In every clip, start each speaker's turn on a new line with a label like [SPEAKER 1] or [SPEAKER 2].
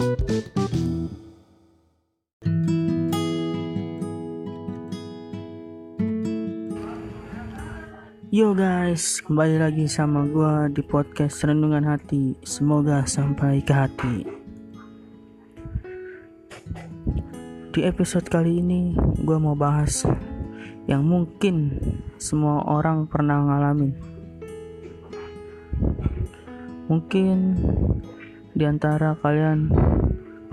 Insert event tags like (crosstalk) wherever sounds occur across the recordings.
[SPEAKER 1] Yo guys, kembali lagi sama gua di podcast Renungan Hati. Semoga sampai ke hati. Di episode kali ini, gua mau bahas yang mungkin semua orang pernah ngalamin. Mungkin di antara kalian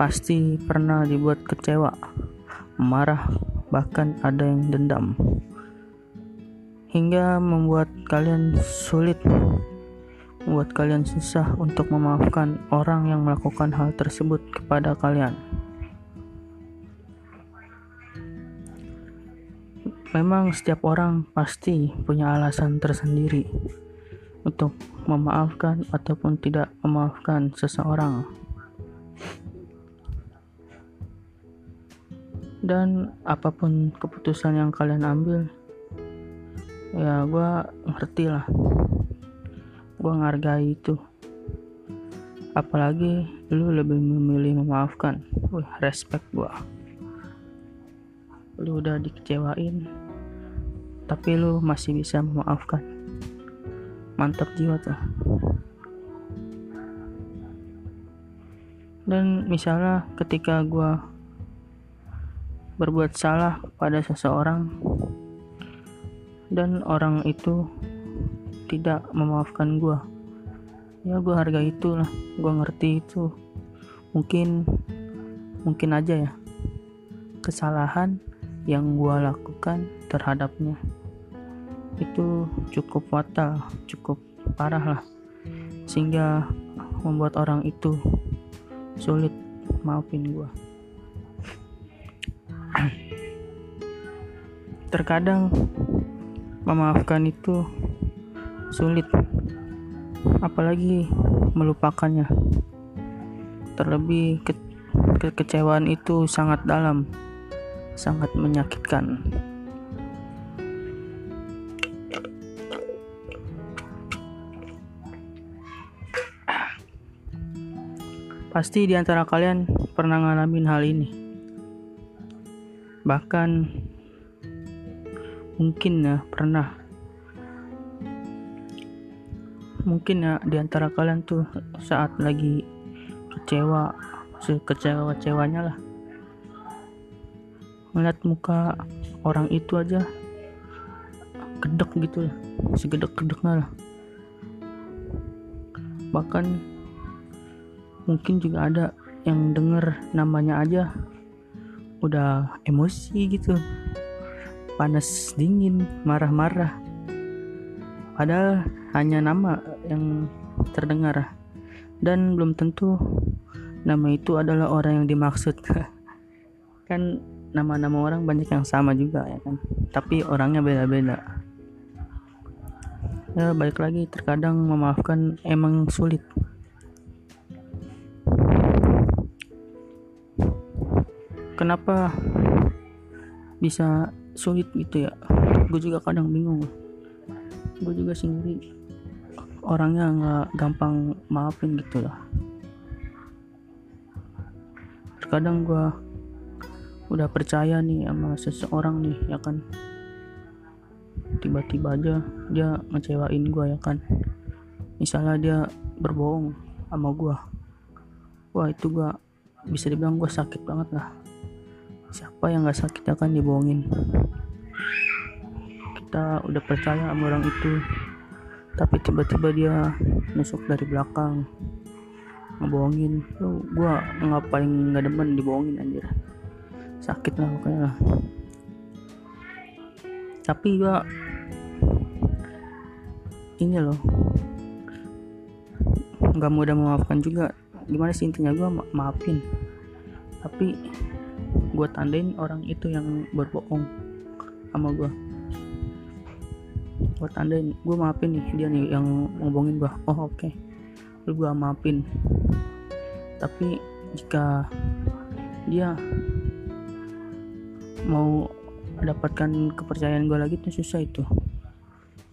[SPEAKER 1] pasti pernah dibuat kecewa, marah, bahkan ada yang dendam hingga membuat kalian sulit, membuat kalian susah untuk memaafkan orang yang melakukan hal tersebut kepada kalian. Memang setiap orang pasti punya alasan tersendiri untuk memaafkan ataupun tidak memaafkan seseorang. Dan apa pun keputusan yang kalian ambil, ya gue ngerti lah. Gue ngargai itu. Apalagi lu lebih memilih memaafkan. Wih respect gue lu udah dikecewain tapi lu masih bisa memaafkan mantap jiwa tuh. Dan misalnya ketika gue berbuat salah pada seseorang dan orang itu tidak memaafkan gue ya gue harga itu lah gue ngerti itu. Mungkin mungkin aja ya kesalahan yang gue lakukan terhadapnya itu cukup fatal cukup parah lah. Sehingga membuat orang itu sulit maafin gue terkadang memaafkan itu sulit apalagi melupakannya. Terlebih ke kekecewaan itu sangat dalam sangat menyakitkan pasti di antara kalian pernah ngalamin hal ini. Bahkan mungkin ya pernah. Mungkin ya di antara kalian tuh saat lagi kecewa kecewa kecewanya lah. Ngeliat muka orang itu aja gedek gitu lah segedek gedeknya lah. Bahkan mungkin juga ada yang denger namanya aja udah emosi gitu panas dingin, marah-marah. Padahal hanya nama yang terdengar dan belum tentu nama itu adalah orang yang dimaksud. (laughs) kan nama-nama orang banyak yang sama juga ya kan, tapi orangnya beda-beda. Ya balik lagi terkadang memaafkan emang sulit. Kenapa bisa sulit gitu ya? Gue juga kadang bingung. Gue juga sendiri orangnya nggak gampang maafin gitu lah terkadang gue udah percaya nih sama seseorang nih ya kan? Tiba-tiba aja dia ngecewain gue ya kan? Misalnya dia berbohong sama gue wah itu gue bisa dibilang gue sakit banget lah siapa yang gak sakit akan dibohongin. Kita udah percaya sama orang itu. Tapi tiba-tiba dia nusuk dari belakang. Ngebohongin. Lu gua nggak paling nggak demen dibohongin anjir. Sakit lah pokoknya tapi gua ini loh. Nggak mudah memaafkan juga. Gimana sih intinya? Gua ma maafin. Tapi gue tandain orang itu yang berbohong sama gue gue tandain gue maafin nih dia nih yang ngomongin gue oh oke. Okay. lu gue maafin. Tapi jika dia mau dapatkan kepercayaan gue lagi tuh susah itu.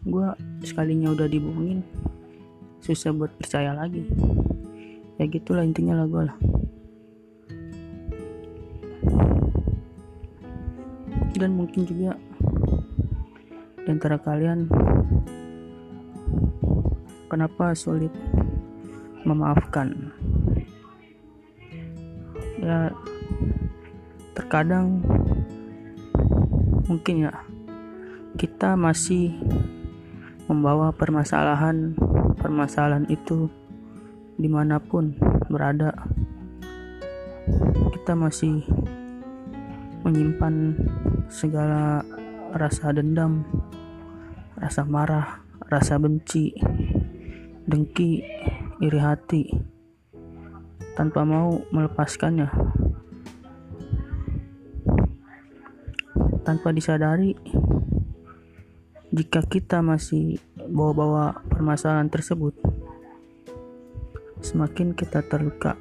[SPEAKER 1] Gue sekalinya udah dibohongin susah buat percaya lagi. Ya gitulah intinya lah gue lah dan mungkin juga di antara kalian kenapa sulit memaafkan? Ya terkadang mungkin ya kita masih membawa permasalahan permasalahan itu di mana pun berada. Kita masih menyimpan segala rasa dendam rasa marah rasa benci dengki iri hati tanpa mau melepaskannya. Tanpa disadari jika kita masih bawa-bawa permasalahan tersebut semakin kita terluka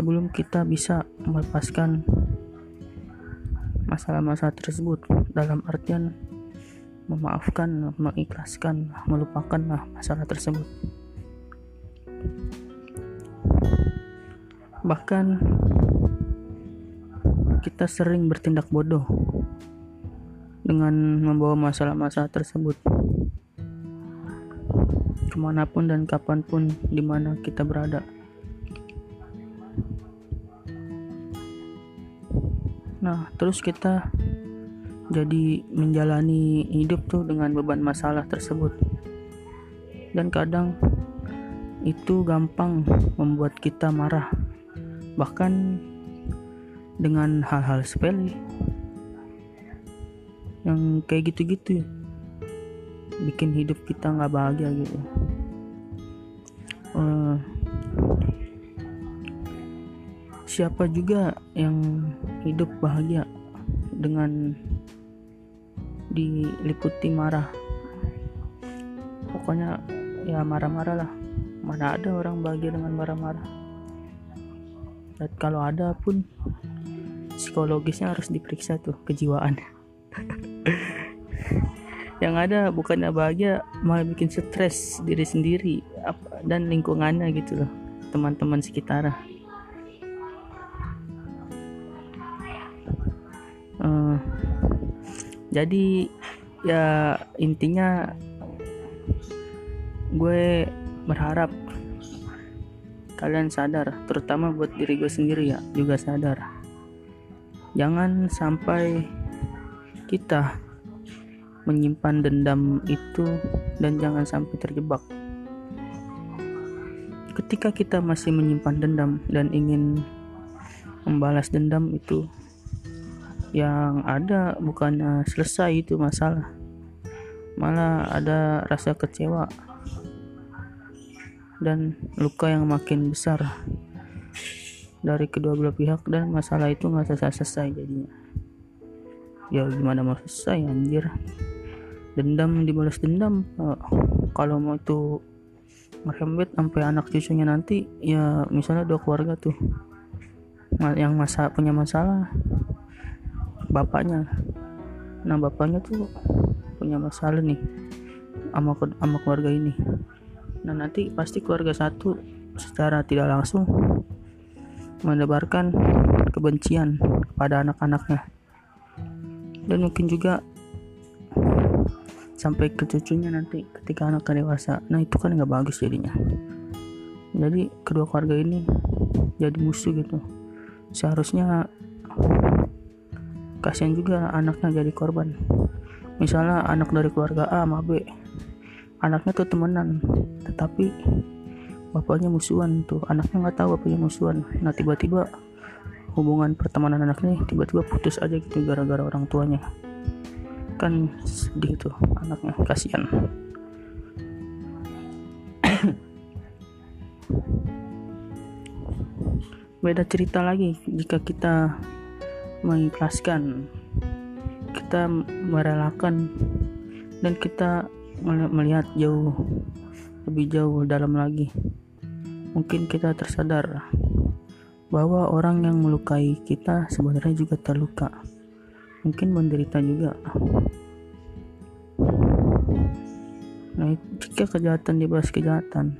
[SPEAKER 1] sebelum kita bisa melepaskan masalah-masalah tersebut dalam artian memaafkan, mengikhlaskan, melupakan masalah tersebut. Bahkan kita sering bertindak bodoh dengan membawa masalah-masalah tersebut ke mana pun dan kapan pun di mana kita berada. Nah, terus kita jadi menjalani hidup tuh dengan beban masalah tersebut. Dan kadang itu gampang membuat kita marah. Bahkan dengan hal-hal sepele yang kayak gitu-gitu bikin hidup kita nggak bahagia gitu uh, siapa juga yang hidup bahagia dengan diliputi marah. Pokoknya ya marah-marah lah. Mana ada orang bahagia dengan marah-marah. Dan kalau ada pun psikologisnya harus diperiksa tuh kejiwaan. (laughs) Yang ada bukannya bahagia malah bikin stres diri sendiri dan lingkungannya gitu loh. Teman-teman sekitar jadi ya intinya gue berharap kalian sadar terutama buat diri gue sendiri ya juga sadar. Jangan sampai kita menyimpan dendam itu dan jangan sampai terjebak. Ketika kita masih menyimpan dendam dan ingin membalas dendam itu yang ada bukannya selesai itu masalah. Malah ada rasa kecewa dan luka yang makin besar dari kedua belah pihak dan masalah itu nggak selesai-selesai jadinya. Ya gimana mau selesai anjir? Dendam dibalas dendam. Uh, kalau mau itu merembet sampai anak cucunya nanti ya misalnya dua keluarga tuh yang masa punya masalah bapaknya. Nah bapaknya tuh punya masalah nih sama sama keluarga ini. Nah nanti pasti keluarga satu secara tidak langsung menebarkan kebencian kepada anak-anaknya. Dan mungkin juga sampai ke cucunya nanti ketika anaknya dewasa. Nah itu kan nggak bagus jadinya. Jadi kedua keluarga ini jadi musuh gitu. Seharusnya kasihan juga anaknya jadi korban. Misalnya anak dari keluarga A sama B anaknya tuh temenan tetapi bapaknya musuhan tuh. Anaknya nggak tahu bapaknya musuhan. Nah tiba-tiba hubungan pertemanan anaknya tiba-tiba putus aja gitu gara-gara orang tuanya. Kan sedih tuh anaknya kasihan. (coughs) Beda cerita lagi jika kita mengikhlaskan kita merelakan dan kita melihat jauh lebih jauh dalam lagi. Mungkin kita tersadar bahwa orang yang melukai kita sebenarnya juga terluka. Mungkin menderita juga. Nah jika kejahatan dibalas kejahatan.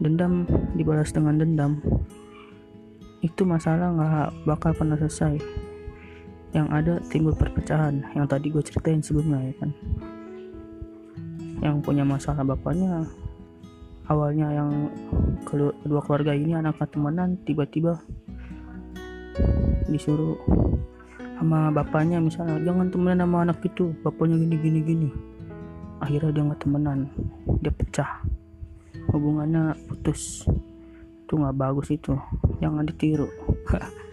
[SPEAKER 1] Dendam dibalas dengan dendam itu masalah nggak bakal pernah selesai. Yang ada timbul perpecahan yang tadi gue ceritain sebelumnya ya kan? Yang punya masalah bapaknya awalnya yang kedua keluarga ini anak temenan tiba-tiba disuruh sama bapaknya misalnya jangan temenan sama anak itu bapaknya gini gini gini. Akhirnya dia nggak temenan dia pecah. Hubungannya putus itu nggak bagus itu. Jangan ditiru. (laughs)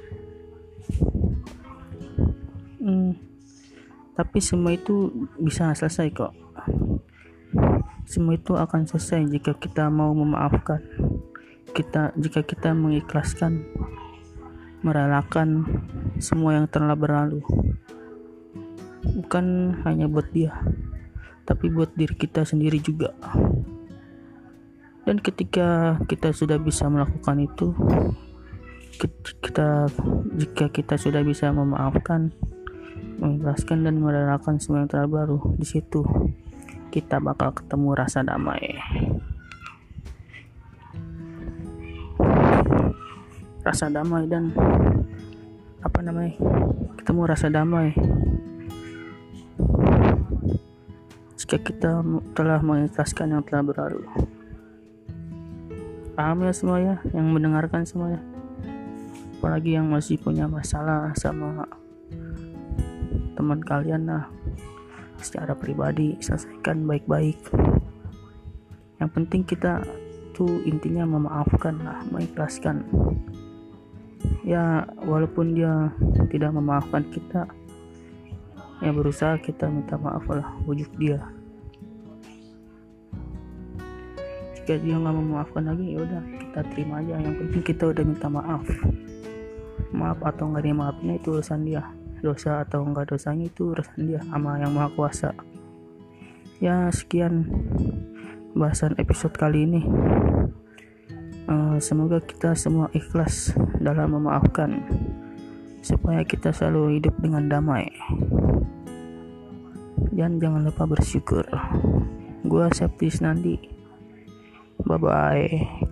[SPEAKER 1] Hmm, tapi semua itu bisa selesai kok. Semua itu akan selesai jika kita mau memaafkan. Kita jika kita mengikhlaskan merelakan semua yang telah berlalu. Bukan hanya buat dia tapi buat diri kita sendiri juga dan ketika kita sudah bisa melakukan itu kita jika kita sudah bisa memaafkan mengikhlaskan dan merelakan semua yang telah baru di situ kita bakal ketemu rasa damai. Rasa damai dan apa namanya ketemu rasa damai. Jika kita telah mengikhlaskan yang telah berlalu paham ya semuanya yang mendengarkan semuanya apalagi yang masih punya masalah sama teman kalian lah. Secara pribadi selesaikan baik-baik. Yang penting kita tuh intinya memaafkan lah mengikhlaskan. Ya walaupun dia tidak memaafkan kita ya berusaha kita minta maaf lah wujud dia jika dia nggak memaafkan lagi ya udah kita terima aja. Yang penting kita udah minta maaf. Maaf atau nggak maafnya itu urusan dia. Dosa atau enggak dosanya itu urusan dia sama yang maha kuasa. Ya sekian bahasan episode kali ini. Uh, semoga kita semua ikhlas dalam memaafkan supaya kita selalu hidup dengan damai. Dan jangan lupa bersyukur. Gua Septis Nandi Bye bye.